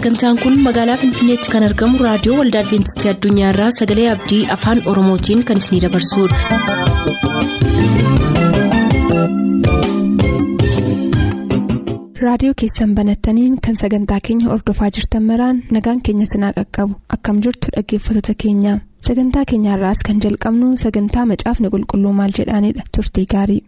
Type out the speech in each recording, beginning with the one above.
sagantaan kun magaalaa finfinneetti kan argamu raadiyoo waldaa adventistii addunyaarraa sagalee abdii afaan oromootiin kan isinidabarsudha. raadiyoo keessan banattaniin kan sagantaa keenya ordofaa jirtan maraan nagaan keenya sinaa qaqqabu akkam jirtu dhaggeeffattoota keenya sagantaa keenyaarraas kan jalqabnu sagantaa macaafni qulqulluu maal jedhaanidha turtii gaarii.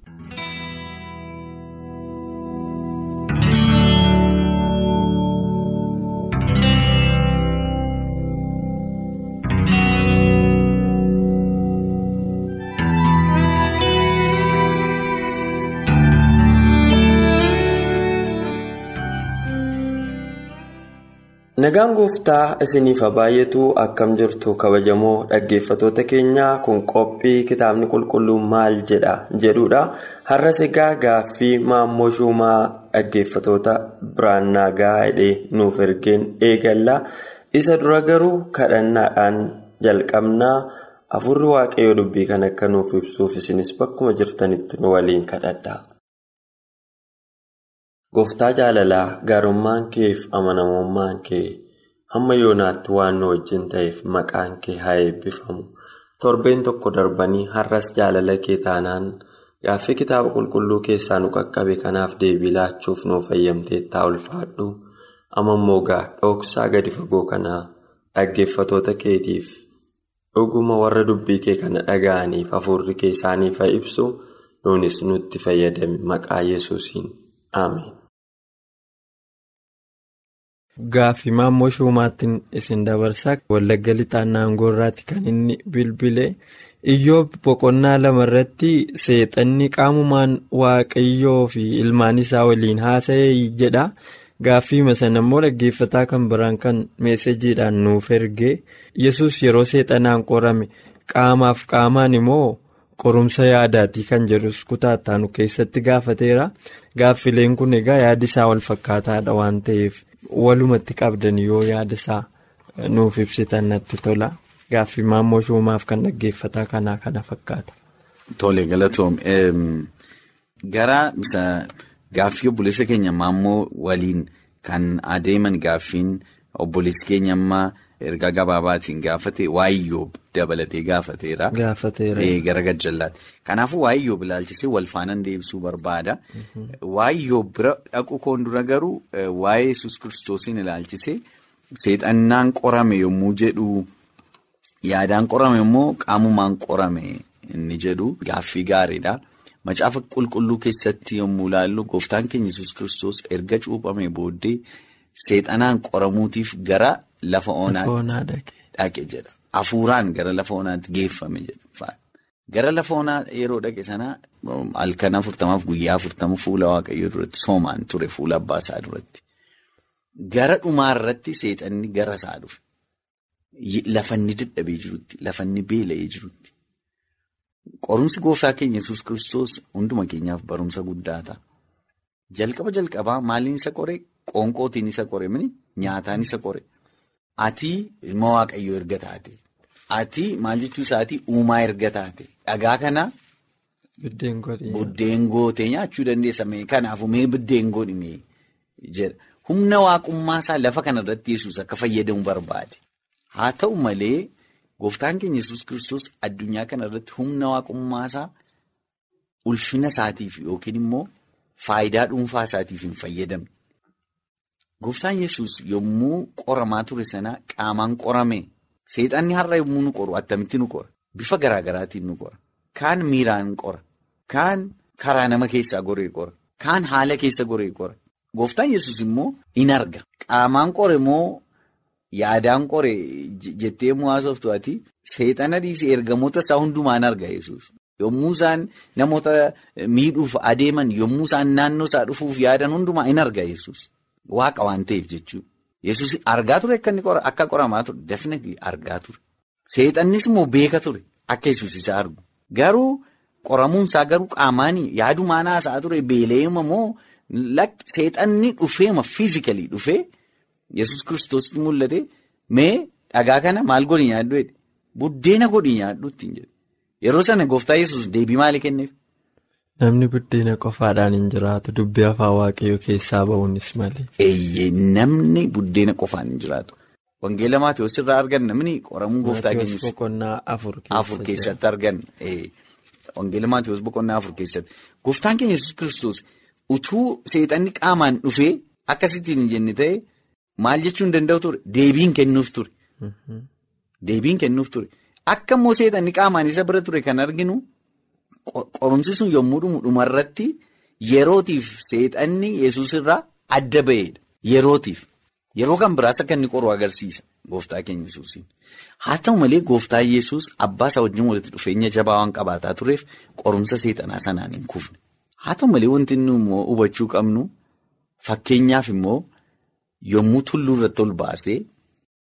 Nagaan gooftaa isiniif baay'atu akkam jirtu kabajamoo dhaggeeffatoota keenyaa kun qophii kitaabni qulqulluun maal jedha jedhudha. Har'as egaa gaaffii maammoo shumaa dhaggeeffatoota biraan nagaa hidhee nuuf ergeen eegalla. Isa dura garuu kadhannaadhaan jalqabnaa afurri waaqayyoo dubbii kan akka nuuf ibsuuf isinis bakkuma jirtanitti nu waliin kadhadha. Gooftaa jaalalaa gaarummaan keef amanamummaan kee hamma yoonaatti waan nu wajjin ta'eef maqaan kee haa eebbifamu. Torbeen tokko darbanii har'as jaalala kee taanaan gaaffii kitaaba qulqulluu keessaa nu qaqqabe kanaaf deebii laachuuf nuuf fayyamtee taa ulfaadhu. Amma immoo gaa dhoksaa gadi fagoo kanaa dhaggeeffatoota keetiif dhuguma warra dubbii kee kana dhaga'aniif hafuurri kee isaaniif haa ibsu nuunis nutti fayyadame maqaa yesuusiin ameen. Gaaffii maammoo shumaattiin isin dabarsaa wallagga lixaa naangoo irraatti kan inni bilbile iyyoob boqonnaa lama irratti seexanni qaamumaan waaqayyoo fi ilmaan isaa waliin haasa'ee jedha. Gaaffii sana immoo dhaggeeffataa kan biraan kan meesejiidhaan nuuf erge yesus yeroo seexanaan qorame qaamaaf qaamaan immoo qorumsa yaadaatii kan jedhus kutaattaanu keessatti gaafateera. Gaaffileen kun egaa yaadi isaa wal fakkaataadha waan ta'eef. Walumatti qabdan yoo yaada isaa nuuf ibsitan natti tola gaaffii maammoo shumaaf kan dhaggeeffataa kanaa kana fakkaata. Tole galatoom gara gaaffii obboleessa keenya maammoo waliin kan adeeman gaaffiin obboleessi keenya ammaa ergaa gabaabaatiin gaafate waayyoo dabalatee gaafateera. Gaafateera. Gara gajjallaatti. Kanaafuu waayyoo ilaalchisee wal faanaan deebisuu barbaada. Waayyoo bira dhaqu koon dura garuu waa'ee yesus kiristoosiin ilaalchisee seexannaan qorame yommuu jedhu yaadaan qorame immoo qaamumaan qorame inni jedhu gaaffii gaariidha. Macaafa qulqulluu keessatti yommuu ilaallu gooftaan keenya yesus kiristoos erga cuuphame booddee seexanaan qoramuutiif gara. Lafa onaa dhaqe jedha. Hafuuraan gara lafa onaatti geeffame jedha. Gara lafa onaa yeroo dhaqe sanaa halkan afurtamaaf guyyaa afurtama fuula waaqayyoo duratti soomaan ture fuula abbaa isaa duratti. Gara dhumaarratti seexanni gara isaa dhufe. Lafa inni dadhabee jirutti, lafa inni beela'ee jirutti. Qorumsi gooftaa keenya yesus kiristoos hunduma keenyaaf barumsa guddaa ta'a. Jalqaba jalqabaa maaliin isa qore? Qoonqootiin isa qore mini nyaataan isa qore. Ati ilma waaqayyoo erga taate. Ati maal jechuu isaatii uumaa erga taate. Dhagaa kana. Buddeen gootee nyaachuu dandeessa. Kanaafuu mee buddeen godhime jedha. Humna waaqummaa isaa lafa kanarratti yesus akka fayyadamu barbaade. Haa ta'u malee gooftaan keenya yesus kiristoos addunyaa kanarratti humna waaqummaa isaa ulfina isaatiif yookiin immoo faayidaa dhuunfaa isaatiif hin fayyadamne. Gooftaan yesus yommuu qoramaa ture sana qaamaan qorame. Seexanni har'a yommuu nu qoru attamitti nu qora. Bifa garaagaraatiin nu qora. Kaan miiraan qora. Kaan karaa nama keessaa goree qora. Kaan haala keessa goree qora. Gooftaan yesus immoo in arga. Qaamaan qore moo yaadaan qore jettee mu'aasoftu ati seexana dhiisee ergamoota isaa hundumaan arga yesus yommuu isaan namoota miidhuuf adeeman yommuu isaan naannoo isaa dhufuuf yaadan hundumaa in arga yesus. Waaqa waan ta'eef jechuudha. Yesus argaa ture akka qoramaa ture definitely argaa ture. Seexannis immoo beeka ture akka yesus isa argu. Garuu qoramuun isaa garuu qaamaanii yaadumaan haasaa ture beela'eema moo seexanni dhufeema fiizikalii dhufee yesus kiristoositti mul'ate mee dhagaa kana maal godhi nyaaddu jedhe buddeena godhi nyaaddu ittiin jedhe. Yeroo sana gooftaa yesus deebii maalii kenneef? Namni buddeena qofaadhaan hin jiraatu dubbii afaan waaqayyoo keessaa ba'uunis malee. Eeyyee namni buddeena qofaan hin jiraatu. Wangeela Maatiyus irraa argan namni qoramuu gooftaa boqonnaa afur keessatti argan. Wangeela Maatiyus boqonnaa afur keessatti. Gooftaan keenya Yesuus kiristoos utuu seexanni qaamaan dhufee akkasittiin hin jenne ta'e maal jechuu hin danda'u ture deebiin kennuuf ture. Deebiin kennuuf ture. Akka immoo seexanni qaamaan isa bira ture kan arginu qorumsi sun yommuu dhumu dhumarratti yerootiif seexanni Yesuus irraa adda ba'edha. Yerootiif. Yeroo kan biraas akka inni qoru agarsiisa gooftaa keenya Yesuusiin. Haa ta'u malee gooftaa Yesuus abbaa isaa wajjin walitti dhufeenya jabaa waan qabaataa tureef qorumsa seexanaa sanaan hin kufne. Haa ta'u malee wanti inni immoo hubachuu qabnu fakkeenyaaf immoo yommuu tulluu irratti ol baasee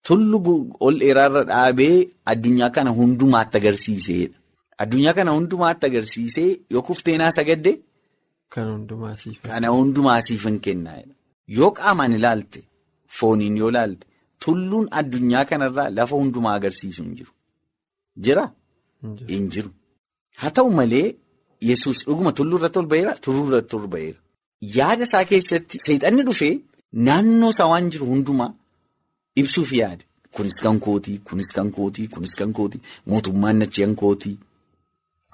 tulluu ol dheeraarra dhaabee addunyaa kana hundumaatti agarsiiseedha. Addunyaa kana hundumaatti agarsiisee yoo kufteenaa sagadde. Kan hundumaa siif. Kana hundumaa siif hin kennaa'edha. Yoo qaamaan ilaalte fooniin yoo ilaalte tulluun addunyaa kanarraa lafa hundumaa agarsiisu hin jiru. Jira? Hin jiru. Haa ta'u malee Yesuus dhuguma tulluu irratti ol ba'eera tulluu irratti ol ba'eera. Yaada isaa keessatti seexanni dhufee naannoo isaa waan jiru hundumaa ibsuuf yaade. Kunis kan kootii, kunis kan kootii, kunis kan kootii, mootummaan achi kan kootii.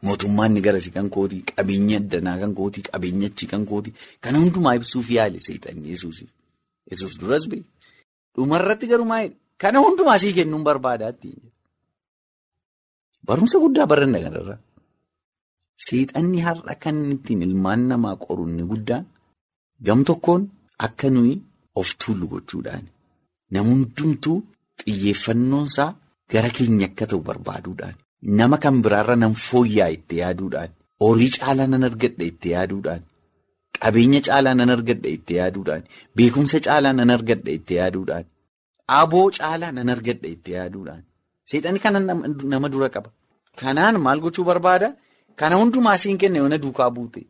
Mootummaan ni garasi kan kootii, qabeenya addanaa kan kootii, qabeenya achi kan kootii. Kana hundumaa ibsuuf yaale seexanni Yesuusiif. Yesuus duras bee. Dhumarratti garuu maayidha? Kana hundumaa sii kennuun barbaadaatti. Barumsa guddaa baranna kanarraa. Seexanni har'a kan ittiin ilmaan namaa qoru inni guddaan gam tokkoon akka nuyi of tuullu gochuudhaani. Nama hundumtuu xiyyeeffannoonsaa gara keenya akka ta'u barbaaduudhaani. Nama kan biraarra nan fooyya'aa itti yaaduudhaan horii caalaa nan argadha itti yaaduudhaan qabeenya caalaa nan argadha itti yaaduudhaan beekumsa caalaa nan argadha itti yaaduudhaan aboo caalaa nan argadha itti yaaduudhaan seexanni kana nama dura qaba. Kanaan maal gochuu barbaada? Kana hundumaa siin kenna yoo na duukaa buute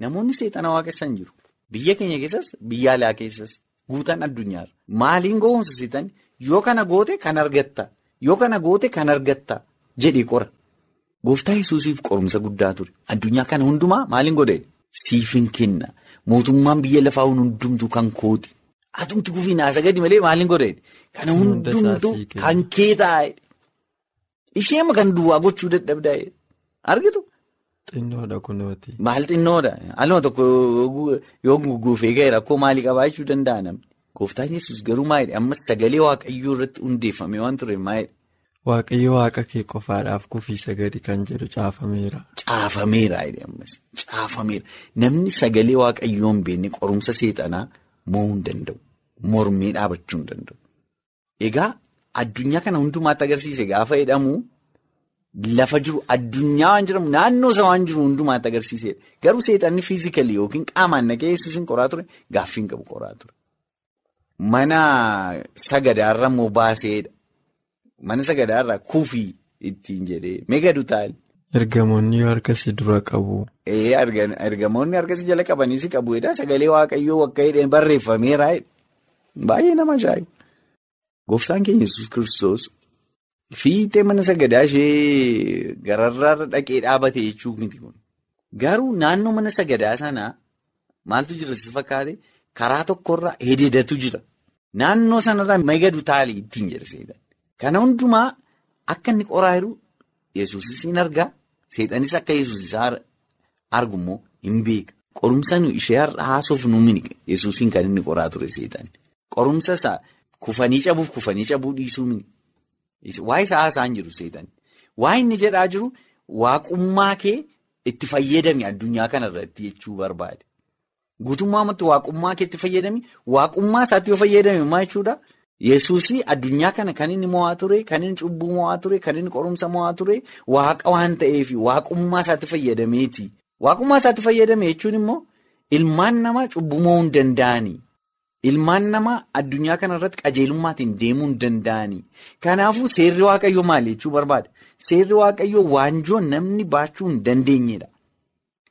namoonni seexana waaqessan jiru. Biyya keenya keessas biyya alaa keessas guutaan addunyaarra maaliin gowwoomsa seexanni yoo kana goote kan argatta yoo kana goote kan argatta. Jedhee qora. Gooftaa Yesuusiif qorumsa guddaa ture. Addunyaa kana hundumaa maaliin godhe? Siifin kenna. Mootummaan biyya lafaa hundumtuu kan kooti. Atumti gufii naasa gadi malee maaliin godhe? Kana hundumtuu kan kee taa'e. Isheema kan duwwaa gochuu dadhabdaa argitu. Xinnoodha kunooti. Maal xinnoodha? Aluma tokko yoo guguufee ga'e rakkoo maalii qabaachuu danda'a namni? Gooftaan Yesuus garuu maalidha? Ammas sagalee waaqayyoo irratti hundeeffame waan tureef maalidha? Waaqayyo waaqa kee qofaadhaaf kufii sagadi kan jedhu caafameera. Caafameera caafameera namni sagalee waaqayyoo hin beekne qorumsa seexanaa mo'uu hin danda'u mormee dhaabachuu hin danda'u. Egaa addunyaa kana hundumaatti agarsiise gaafa jedhamu lafa jiru addunyaa waan jedhamu naannoo isa waan jiru hundumaatti agarsiisedha garuu seexanni fiizikalii yookiin qaamaan naqee yesuusin qoraa ture gaaffiin qabu qoraa ture. Mana sagadaarra immoo baaseedha. Mana sagadaarraa kuufii ittiin jedhee megadu taali. Ergamoonni yoo harkasii dura qabu. Ergamoonni harkasii jala qabaniis qabuudha. Sagalee waaqayyoo akka hidheen barreeffameera. Baay'ee nama ajaa'iba. Gooftaan keenya Yesuus kiristoos fiixee mana sagadaa ishee gararraarra dhaqee dhaabate jechuun miti kun. Garuu naannoo mana sagadaa sanaa maaltu jira si fakkaate karaa tokkorra hidheedatu jira. Naannoo sanarraa megadu taali ittiin jedha seetan. Kana hundumaa akka inni qoraa jiru yesuusis hin argaa seexanis akka yesuus isaa argu immoo hin beeka. Qorumsa ishee haasoof nu mini yesuusiin kan inni qoraa ture seexan. Qorumsa isaa kufanii cabuuf kufanii cabuu dhiisuu mini. Waa'ee isaa haasaan jiru seexan. Waa inni jedhaa jiru waaqummaa kee itti fayyadami addunyaa kanarratti jechuu barbaade. Guutummaamatti waaqummaa kee itti fayyadami waaqummaa isaatti yoo fayyadame maa jechuudha? Yesuusii addunyaa kana kan inni mo'aa ture, kan inni cubbuu mo'aa ture, kan inni qorumsa mo'aa ture, waaqa waan ta'eef waaqummaa isaatti fayyadameeti. Waaqummaa isaatti fayyadame jechuun immoo ilmaan namaa cubbuu mo'uu hin danda'ani. Ilmaan namaa addunyaa kana irratti qajeelummaatiin deemuu hin danda'ani. Kanaafuu seerri waaqayyoo maali jechuu barbaada? Seerri waaqayyoo waanjoo namni baachuu hin dandeenyedha.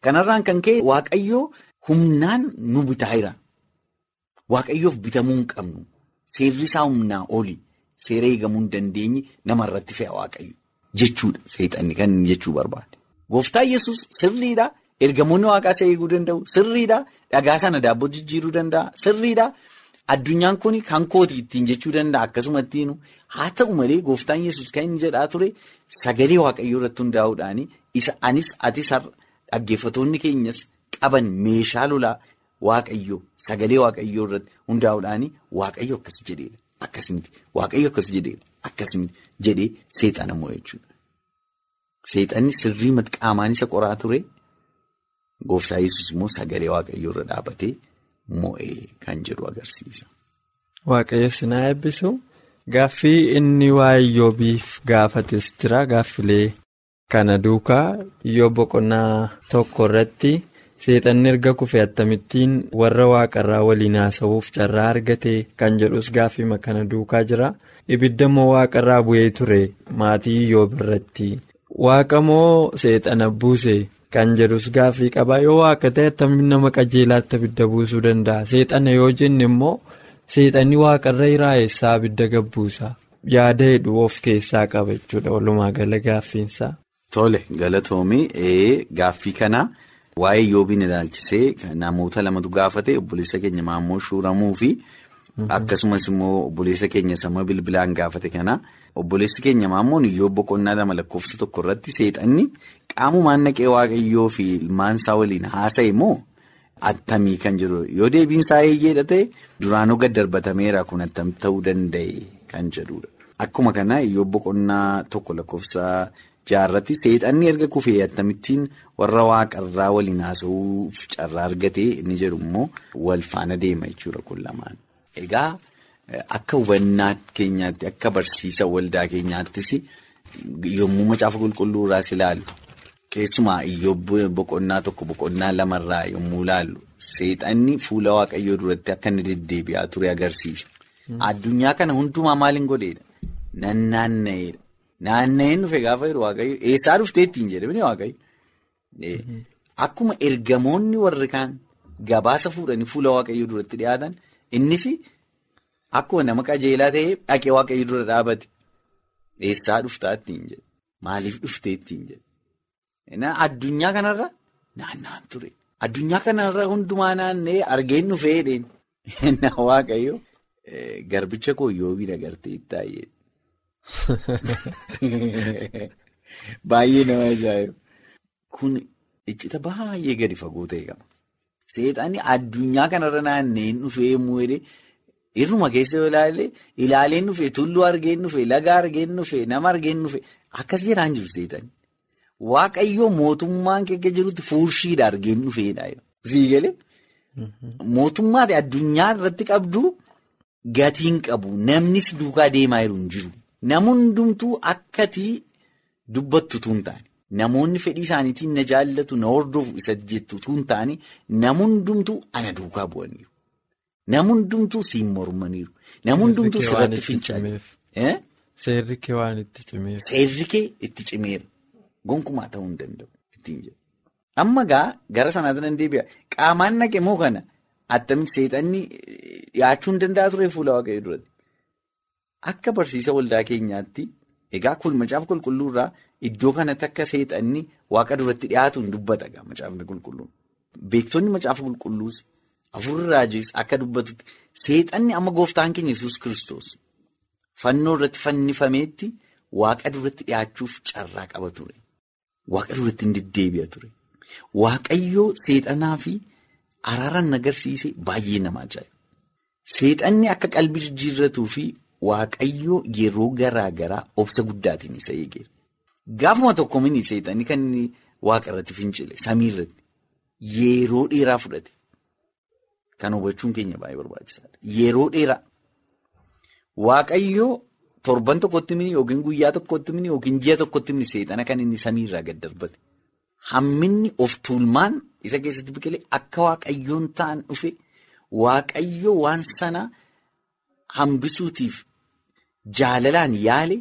Kanarraan kan ka'e waaqayyoo humnaan nu bitaa jira. Waaqayyoof bitamuu hin qabnu. Seerri isaa humnaa oli seera eegamuu hin dandeenye namarratti fe'a waaqayyo jechuudha seexanni kan jechuu barbaade. Gooftaan yesus sirriidhaa Ergamoonni waaqaa isa eeguu danda'u sirriidha. Dhagaa sana daabboo jijjiiruu danda'a sirriidha. Addunyaan kun kan kooti ittiin jechuu danda'a akkasumatti haa ta'u malee gooftaan yesus kan inni jedhaa ture sagalee waaqayyoo irratti hundaa'uudhaan isa anis atis dhaggeeffatoonni keenyas qaban meeshaa lolaa waaqayyoo sagalee waaqayyoo irratti hundaa'uudhaan waaqayyo akkas jedheedha akkasumatti waaqayyo akkas jedheedha akkasumatti jedhee seexana mo'e jechuudha. Seexanni sirrii qaamaan isa qoraa ture gooftaa yesus immoo sagalee waaqayyoo irra dhaabatee. Mo'ee kan jedhu agarsiisa. Waaqayyo sinaa eebbisu gaaffii inni waa'ee Iyyoobiif gaafates jira gaaffilee kana duukaa Iyyoob boqonnaa tokko irratti seexanni erga kufe attamittiin warra waaqarraa waliin haasa'uuf carraa argate kan jedhus gaaffii kana duukaa jira. Ibidda moo waaqarraa bu'ee ture maatii Iyyoob irratti? Waaqa moo seexana buuse. Kan jedhus gaaffii qabaa yoo waaqa ta'e attamiin nama qajeelaatti abidda buusuu danda'a. Seexana yoo jenne immoo seexanni waaqarra iraayessaa abidda gabbuusa. Yaada heduu of keessaa qaba jechuudha. Walumaa gala gaaffiinsaa. Tole galatoomii gaaffii kana waa'ee Iyyoobiin ilaalchisee namoota lamatu gaafate obboleessa keenya maammoo shuuramuu fi akkasumas immoo obboleessa keenya sama bilbilaan gaafate kana. Obboleessi keenya maammoon Iyyoob boqonnaa lama lakkoofsa tokko irratti seexanni qaamumaan naqee waaqayyoo fi ilmaan isaa waliin haasa'e moo attamii kan jiru yoo deebiin isaa eeyyeedha ta'e duraanuu gad darbatameera kun attam ta'uu danda'e kan jedhudha. Akkuma kana Iyyoob boqonnaa tokko lakkoofsa jaarratti seexanni erga kufee attamittiin warra waaqarraa waliin haasa'uuf carraa argate inni jedhu immoo wal faana deema jechuudha kun lamaan. Egaa. Akka hubannaa keenyaatti akka barsiisa waldaa keenyaattis yommuu macaafa qulqulluu irraas ilaallu keessumaa Iyyoob boqonnaa tokko boqonnaa lamarraa yommuu ilaallu seexanni fuula waaqayyoo duratti akka inni deddeebi'aa ture agarsiisa. Addunyaa kana hundumaa maaliin godheedha? Nan naanna'eedha. Naanna'een dhufe gaafa jiru waaqayyo eessaa dhuftee ittiin jedhamani waaqayyo? Akkuma ergamoonni warri kaan gabaasa fuudhanii fuula waaqayyoo duratti dhiyaatan innis. Akkuma nama qajeelaa ta'ee dhaqee waaqayyo dura dhaabate eessaa dhuftaa ittiin jedhe maaliif dhuftee ittiin jedhe addunyaa kanarra naanna'an ture addunyaa kanarra hundumaa naanna'ee argeen dhufee dheedheen waaqayyo garbicha koo Iyyoobiin agartee ittaayee baay'ee nama ajaa'iba kun iccita baay'ee gadi fagoo ta'e qaba seexanni addunyaa kanarra naanna'een dhufee yemmuu jedhee. Irruma keessa yoo ilaalle ilaaleen dhufe tulluu argeen dhufe laga argeen dhufe nama argeen dhufe akkas jedhaan jiru seexanni. Waaqayyoo mootummaan keessa jirutti fuurshiidha argeen dhufeedha. Siigale mootummaa addunyaa irratti qabdu gatiin qabu namnis duukaa deemaa jiru hin jiru. Nama hundumtuu akkatii dubbattu tun taane namoonni fedhii isaaniitiin na jaallatu na hordofu isa jettu tun taane nama hundumtuu ana duukaa bu'aniiru. Nama hundumtuu siin mormaniiru. Nama hundumtuu sirratti finca'aniiru. Seerri kee waan itti cimeera. Seerri kee itti cimeera. Gonkumaa ta'uu hin danda'u. Amma gaa gara sanaatti nan deebi'a. Qaamaan naqe moo kana attamitti seexanni dhiyaachuu hin danda'a ture fuula waaqayyoo duratti. Akka barsiisa waldaa keenyaatti egaa kun macaafa qulqulluu irraa iddoo kanatti akka seexanni waaqa duratti dhiyaatu hin dubbata macaafni qulqulluun. Beektonni macaafa qulqulluus. Afurri raajis akka dubbatutti seexanni amma gooftaan keenya yesus kiristoos fannoo irratti fannifameetti waaqa duratti dhiyaachuuf carraa qaba ture. Waaqa duratti hin deddeebi'a ture. Waaqayyoo seexanaa fi araaraan agarsiise baay'ee nama ajaa'iba. Seexanni akka qalbii jijjiirratuu fi waaqayyoo yeroo garaa garaa obsa guddaatiin isa eegeera. Gaafuma tokko mini seexanni kan inni waaqa irratti fincile samii irratti yeroo dheeraa fudhate. Kan hubachuun keenya baay'ee barbaachisaadha. Yeroo dheeraa waaqayyoo torban tokkotti mini yookiin guyyaa tokkotti mini yookiin ji'a tokkotti mini seexana kan inni samiirraa gad darbate. Hamminni of tuulmaan isa keessatti biqilee akka waaqayyoon ta'an dhufe waaqayyoo waan sana hambisuutiif jaalalaan yaale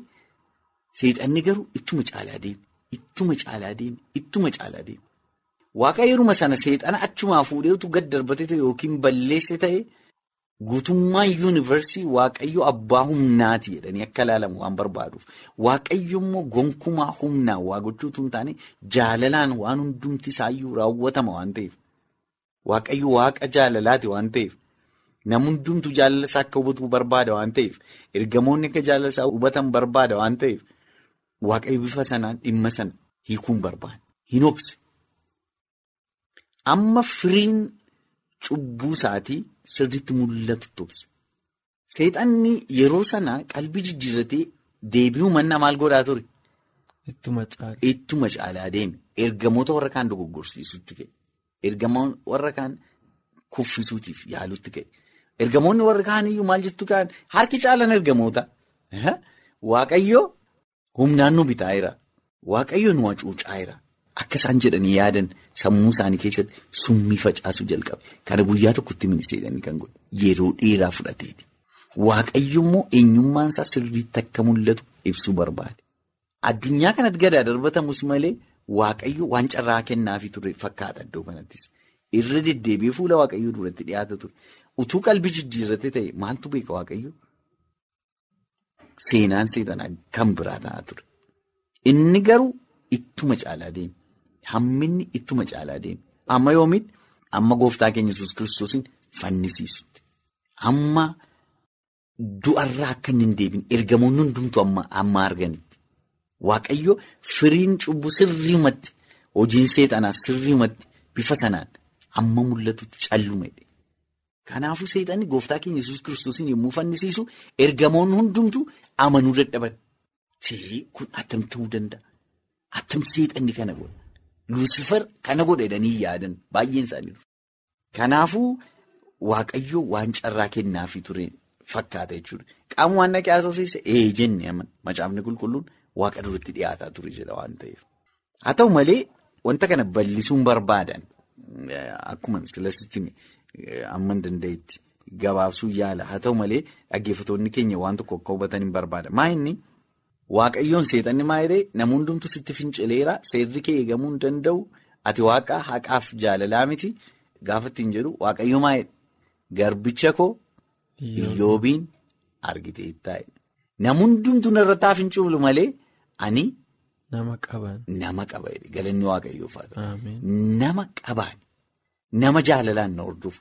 seexanni garuu ittuma caalaa deema. Ittuma caalaa deema. Ittuma caalaa deema. Waaqayyooruma sana seexana achumaa fuudheetu gad darbate ta'e yookiin balleesse ta'e guutummaa yuunivarsii waaqayyo abbaa humnaati jedhanii akka ilaalamu waan barbaaduuf waaqayyo immoo gonkumaa humnaan waa gochuutu hin taane jaalalaan waan hundumti isaayyuu raawwatama waan ta'eef waaqayyo waaqa jaalalaati waan ta'eef nam hundumtu jaalala isaa akka hubatu barbaada waan ta'eef ergamoonni akka jaalala isaa hubatan barbaada waan ta'eef waaqayyo bifa sanaan dhimma sana hiikuun barbaada hin obse. Amma firiin cubbuu isaatii sirriitti mul'atu obse. Seexanni yeroo sana qalbii jijjiirratee deebi'uu manna maal godhaa ture? Ittuma caala. Ittuma caalaa deeme. Ergamoota warra kaan dogoggorsiisutti ka'e. Ergamoota warra kaan kuffisuutiif yaalutti ka'e. Ergamoonni warra kaan iyyuu maal jettu kaan harki caalan ergamoota. Waaqayyo humnaan nu bitaayeera. Waaqayyo nu hacuucaayeera. Akka isaan jedhanii yaadan sammuu isaanii keessatti summii facaasuu jalqabe. Kana guyyaa tokkotti miniseedhanii kan godhe yeroo dheeraa fudhateeti. Waaqayyo immoo eenyummaan isaa sirriitti akka mul'atu ibsuu barbaade. Addunyaa kanatti gadaa darbatamus malee Waaqayyo waan carraa kennaafii ture fakkaata iddoo kanattis. Irra deddeebi'ee fuula Waaqayyoo duratti dhiyaata ture. Utuu qalbii jijjiirrate ta'e maaltu beeka Waaqayyo? Seenaan seexanaa kan biraa ta'aa ture. Inni garuu ittuma caalaa deeme. Hamminni ittuma caalaa deeme. Amma yoomitti amma gooftaa keenya Yesuus kiristoosiin fannisiisutti. Amma du'arraa akka inni hin deebiin ergamoonni hundumtu amma arganitti. Waaqayyo firiin cubbuu sirriimatti hojiin seexanaa sirriimatti bifa sanaan amma mul'atutti callume. Kanaafuu seexanni gooftaa keenya Yesuus kiristoosiin yommuu fannisiisu ergamoonni hundumtu amanuu dadhaban. Kun attam ta'uu danda'a. Attam seexanni kana godha. Luusifar kana godha jedhanii yaadan baay'een isaanii. Kanaafuu Waaqayyo waan carraa kennaafii ture fakkaata jechuudha. Qaama waan naqee haasofsiise ee jenne aman macaafni qulqulluun waaqa duratti dhiyaataa ture jedha waan ta'eef. Haa ta'u malee wanta kana bal'isuun barbaadan akkuma silasitti amma hin danda'etti gabaabsuu yaala. Haa ta'u malee dhaggeeffattoonni keenya waan tokko akka hubatan hin barbaada. Maa inni waaqayyoon seexanni maa jedhee nama hundumtu sitti fincileera seerri kee eegamuu hin danda'u ati waaqa haqaaf jaalalaa miti gaafa ittiin jedhu waaqayyo maa garbicha koo iyyoobiin argitee taa'e. Nama hundumtu narratti fincilu malee ani. Nama qaban. Nama qaba galanni waaqayyoof haa ta'u. Nama qabaan nama jaalalaan na hordofu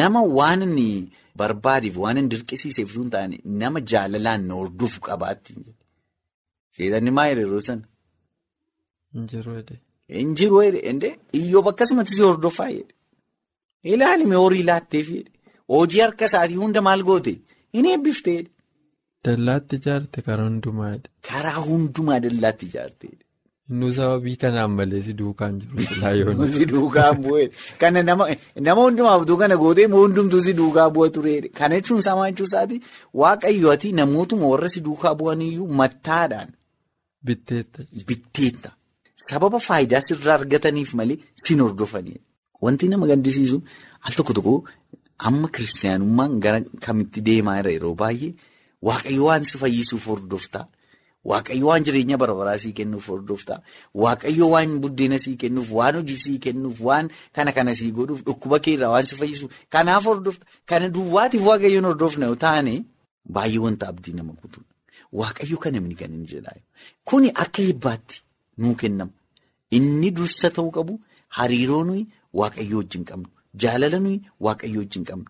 nama waan inni barbaadeef waan inni dirqisiiseef sun taane nama jaalalaan na hordofu qabaatti. Seexanni maa jedhe yeroo sana. Injiru jedhe. Jedhe iyyoob akkasumatti si hordofaa jedhe. Ilaalime horii laatteef jedhe. Hojii harka isaatii hunda maal goote hin eebbiftee. Dallaatti ijaarte karaa hundumaa jedhe. Karaa hundumaa dallaatti ijaarte. Innuu sababii kanaan malee si duukaan jiru silaa yoon. Si duukaan bu'ee kana nama hundumaaf kana gootee hundumtuu si duukaa bu'a ture. Kana jechuun samaa jechuun isaati waaqayyo ati namootuma warra si duukaa bu'aniyyuu mattaadhaan. Bitteetta. Bitteetta. Sababa faayidaa sirraa argataniif malee sin hordofanii. Wanti nama gaddisiisu al tokko tokko amma kiristaanummaan gara kamitti deemaa jira yeroo baay'ee waaqayyo waan si fayyisuuf hordoftaa. Waaqayyo waan jireenya barbaraa sii kennuuf hordoftaa. Waaqayyo waan buddeena sii kennuuf, waan hojii sii kennuuf, waan kana kana sii godhuuf, dhukkuba keerraa waan si fayyisuuf. Kanaaf hordofta. Kana duwwaatiif waaqayyoon hordofna yoo taane baay'ee wanta abdii nama kutuudha. Waaqayyo kan namni kan inni jedhaa. Kuni akka eebbaatti nuu kennama. Inni dursa ta'uu qabu hariiroo nuyi waaqayyo wajjin qabnu. Jaalala nuyi waaqayyo wajjin qabnu.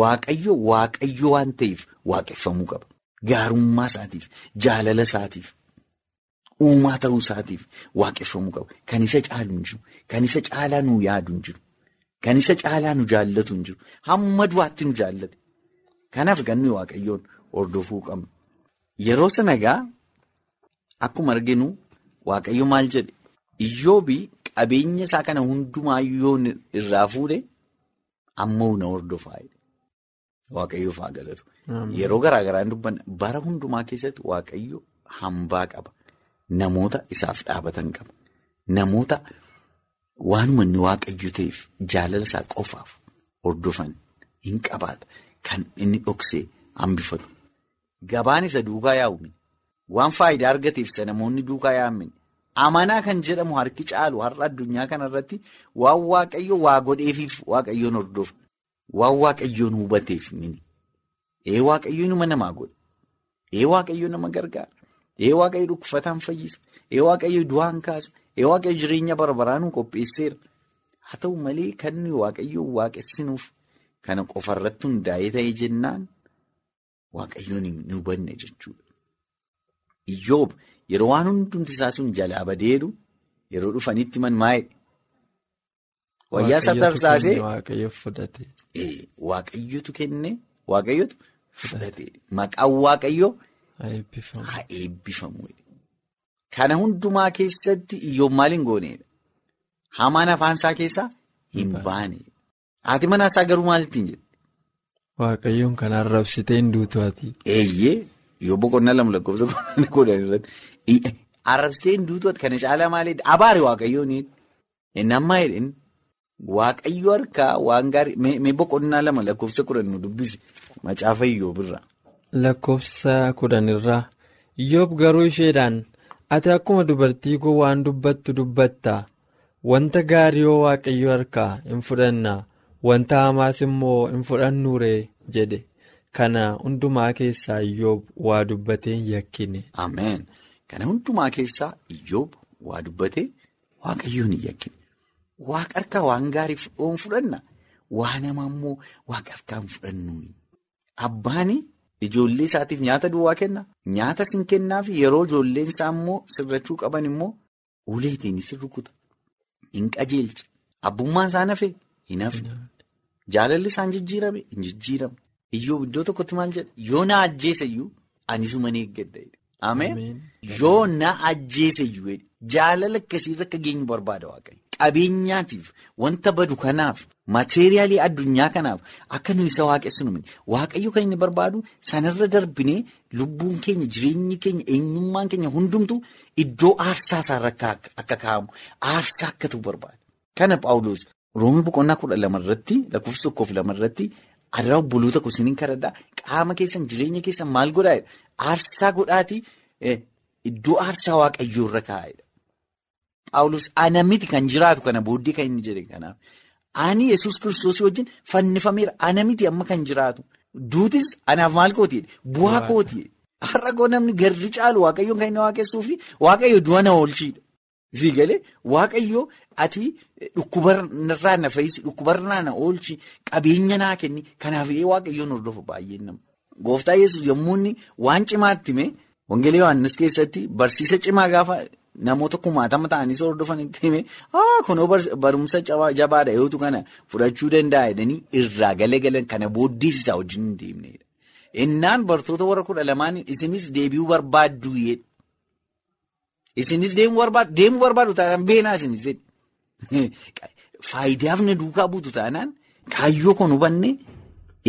Waaqayyo waaqayyo waan ta'eef waaqeffamuu qaba. Gaarummaa isaatiif, jaalala isaatiif, uumaa ta'uu isaatiif waaqeffamuu qaba. Kan isa caalu hin jiru. Kan isa caalaa nu yaadu hin jiru. Kan isa caalaa nu jaallatu hin jiru. Hamma du'aatti nu jaallate. Kanaaf ganni waaqayyoon hordofuu qabna. Yeroo sana egaa akkuma arginu waaqayyo maal jedhe iyyoobii qabeenya isaa kana hundumaayyuu irraa fuudhe amma na hordofaa waaqayyoof haa galatu. Yeroo garaa garaan dubbanna bara hundumaa keessatti waaqayyo hambaa qaba. Namoota isaaf dhaabatan qaba. Namoota waanuma inni waaqayyo ta'eef jaalala isaa qofaaf hordofan hin qabaata. Kan inni dhoksee hambifatu. Gabaan isa duukaa yaa'uun waan faayidaa argateef isa namoonni duukaa yaa'an amanaa kan jedhamu harki caalu har'a addunyaa kanarratti waan waaqayyo waa godheefiif waaqayyoon hordofa. Waan waaqayyoon hubateef mini. Ee waaqayyo nama namaa godha. Ee waaqayyo nama gargaara. Ee waaqayyo dhukkufataan fayyisa. Ee waaqayyo du'aan kaasa. Ee waaqayyo jireenya barbaraanuu qopheesseera. Haa ta'u malee kan nuyi waaqayyoon waaqessinuuf kana qofarratti hundaa'ee ta'e jennaan waaqayyoon hin hubanne jechuudha. Iyyoob yeroo waan hundumti isaa sun jalaa badeedu yeroo dhufanitti man maa'edha. Wayyaa isaa tarsaasee. Waaqayyotu kenne waaqayyotu fudhate. Maqaan waaqayyoo haa eebbifamu. Kana hundumaa keessatti iyyoob maal hin gooneedha? Hamaan afaan isaa keessaa hin baane. Haati manaa isaa garuu maal ittiin jedhe? Waaqayyoon kan arrabsitee hin duutu ati. Eeyyee yoo boqonnaa lama lakkoofsa kudhan irratti arrabsitee hin duutu kana caalaa maalidha? Abaare waaqayyoon inni ammaa jedhin waaqayyo harkaa waan gaarii mee boqonnaa lama lakkoofsa kudhan nu dubbisi macaafa iyyoob irraa. Lakkoofsa kudhan irraa iyyoob garuu isheedhaan ati akkuma dubartii koo waan dubbattu dubbattaa wanta gaarii yoo waaqayyo harkaa hin fudhannaa. Wanta hamaas immoo hin fudhannuuree jedhe kana hundumaa keessaa iyyoob waa dubbatee hin yakkine. Ameen. Kana hundumaa keessaa iyyoob waa dubbatee waaqayyoon hin yakkine. Waaqa harkaa waan gaarii hin fudhanna. Waan hamaa immoo waaqa harkaa hin fudhannu. Abbaan ijoollee isaatiif nyaata duwwaa kenna. Nyaata sin kennaaf yeroo ijoolleen isaa immoo sirrachuu qaban immoo uleetiin si rukuta. Hin qajeelcha. Abbummaan isaa hafee hin hafne. Jaalalli isaan jijjiirame hin jijjiiramne. Iyyoob iddoo tokkotti maal jedha? Yoo na ajjeese iyyuu ani isuma ni eeggadha. Ameen. Yoo na ajjeese iyyuu jaalala akkasiirra akka geenyu barbaada waaqayyo. Qabeenyaatiif wanta badu kanaaf mateeriyaalii addunyaa kanaaf akka nuyi isa waaqessinu miti. Waaqayyo kan inni barbaadu sanarra darbinee lubbuun keenya jireenyi keenya eenyummaan keenya hundumtu iddoo aarsaa isaarra akka kaa'amu aarsaa akka ta'u barbaada. Kana Paawuloos. Roomii boqonnaa kudha lama irratti lakkoofsa tokkoof lama irratti adaraa obboloota kosiniin kadhadhaa qaama keessan jireenya keessan maal godhaa aarsaa godhaatii iddoo aarsaa waaqayyoo irra kaa'edha. Paawulos ana miti kan jiraatu kana booddee kan inni jedhe kanaaf ani yesus kiristoosii wajjin fannifameera ana miti amma kan jiraatu. Duutis anaaf maal kootiidha? Bu'aa kootiidha. Har'a koo namni garri caalu waaqayyoon kan inni waaqessuu fi waaqayyo du'a na oolchiidha. Siigalee waaqayyoo ati dhukkubarraa na fayyisi dhukkubarraa na oolchi qabeenya naa kenni kanaaf waaqayyoon hordofu baay'een nama. Gooftaa yesus yommuu inni waan cimaatti hime wangelee Yohaannis keessatti barsiisa cimaa gaafa namoota kumaatama ta'anii hordofanitti hime kunoo barumsa jabaadha yootu kana fudhachuu danda'a jedhanii irraa galagalan kana booddees isaa wajjin hin deemnedha. Innaan bartoota warra kudha lamaan isinis deebi'uu barbaaddu Isinis deemuu barbaadu taanaan beenaa isinis faayidaaf na duukaa buutu taanaan kaayyoo kun hubanne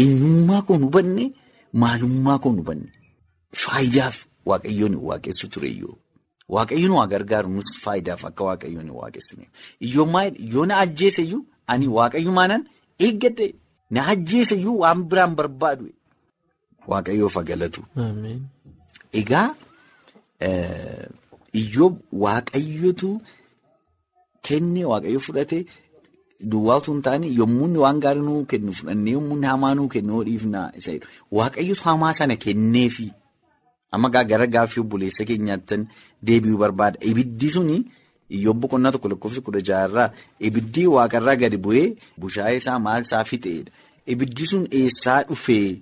eenyummaa kun hubanne maalummaa kun hubanne faayidaaf waaqayyoon waaqessu tureyyoo waaqayyoon waa gargaaru nus faayidaaf akka waaqayyoon waaqessine. Iyyoomaa yoo na ajjeeseyyuu ani waaqayyumaanan eeggadhe na ajjeeseyyuu waan biraan barbaadu. Waaqayyoof galatu. Egaa. Iyyoob waaqayyotu kenne waaqayyo fudhate duwwaa utuu hin taane yommuu waan gaarii nuu kennu fudhannee yommuu hamaa nuu kennu dhiifnaa isa jedhu waaqayyotu hamaa sana kenneefi amma gara gaaffii obboleessa keenyaatti deebi'uu barbaada. Ibiddi suni iyyoob boqonnaa tokko lakkoofsa kudha jaharraa ibiddi waaqarraa gadi bu'ee bushaayee isaa maal isaa fixeedha? Ibiddi sun eessaa dhufee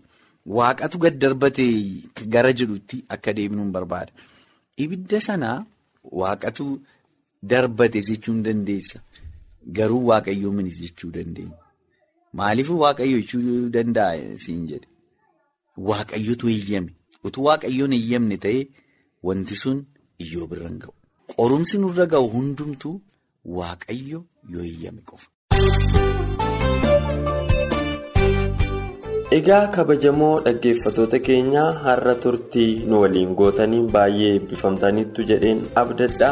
waaqatu gad darbatee gara jedhutti akka deebinuun barbaada. Ibidda sanaa waaqatu darbate jechuu hin dandeessa. Garuu waaqayyoo minis jechuu dandeenya. Maaliif waaqayyo jechuu danda'a siin jedhe? Waaqayyotu eeyyame. Utuu waaqayyoon eeyyamne ta'ee wanti sun iyyoo birra hin ga'u. Qorumsi nurra ga'u hundumtuu waaqayyo yoo eeyyame qofa. Egaa kabajamoo dhaggeeffatoota keenyaa har'a turtii nu waliin gootaniin baay'ee eebbifamtaniittu jedheen abdadhaa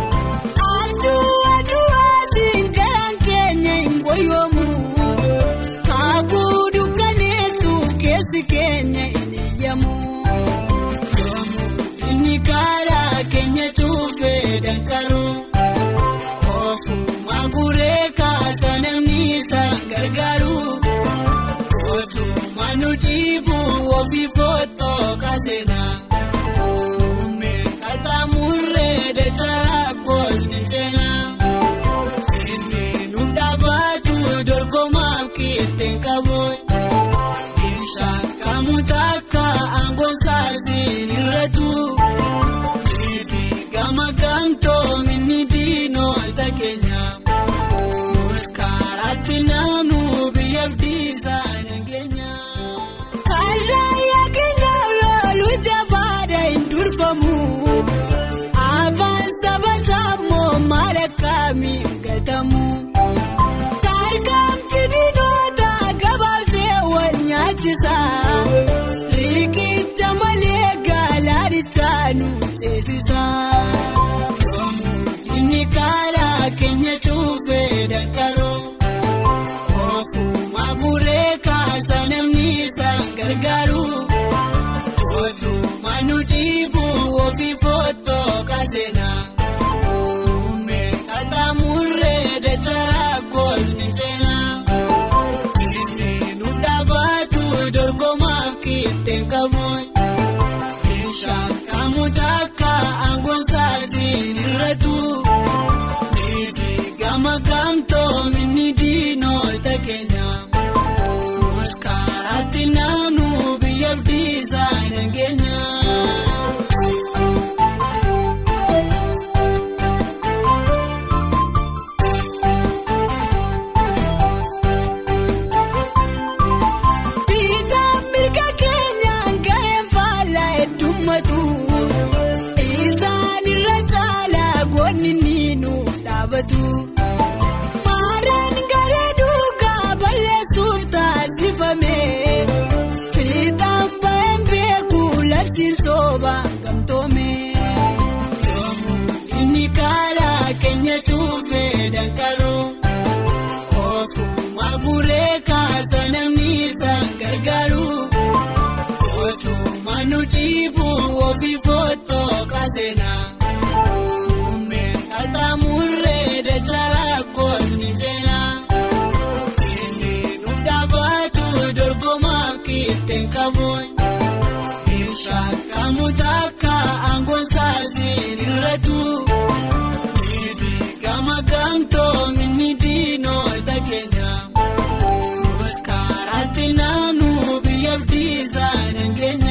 dankaruu ofuuma guree kaasa namni isaan gargaaru otuuma nu dhiibu ofii footoo kaaseenaa dhiibu ofii footoo kaaseenaa. Meeqataa murree dachara koosni seenaa. Inni nu dhaabatu dorgomaaf qixxeen qabu. Shaakamuta aangoonsaa siin irratu. Gama gamtoo minni diinoo takeenya. Muskaaraatti naannoo biyya biisaa nageenya.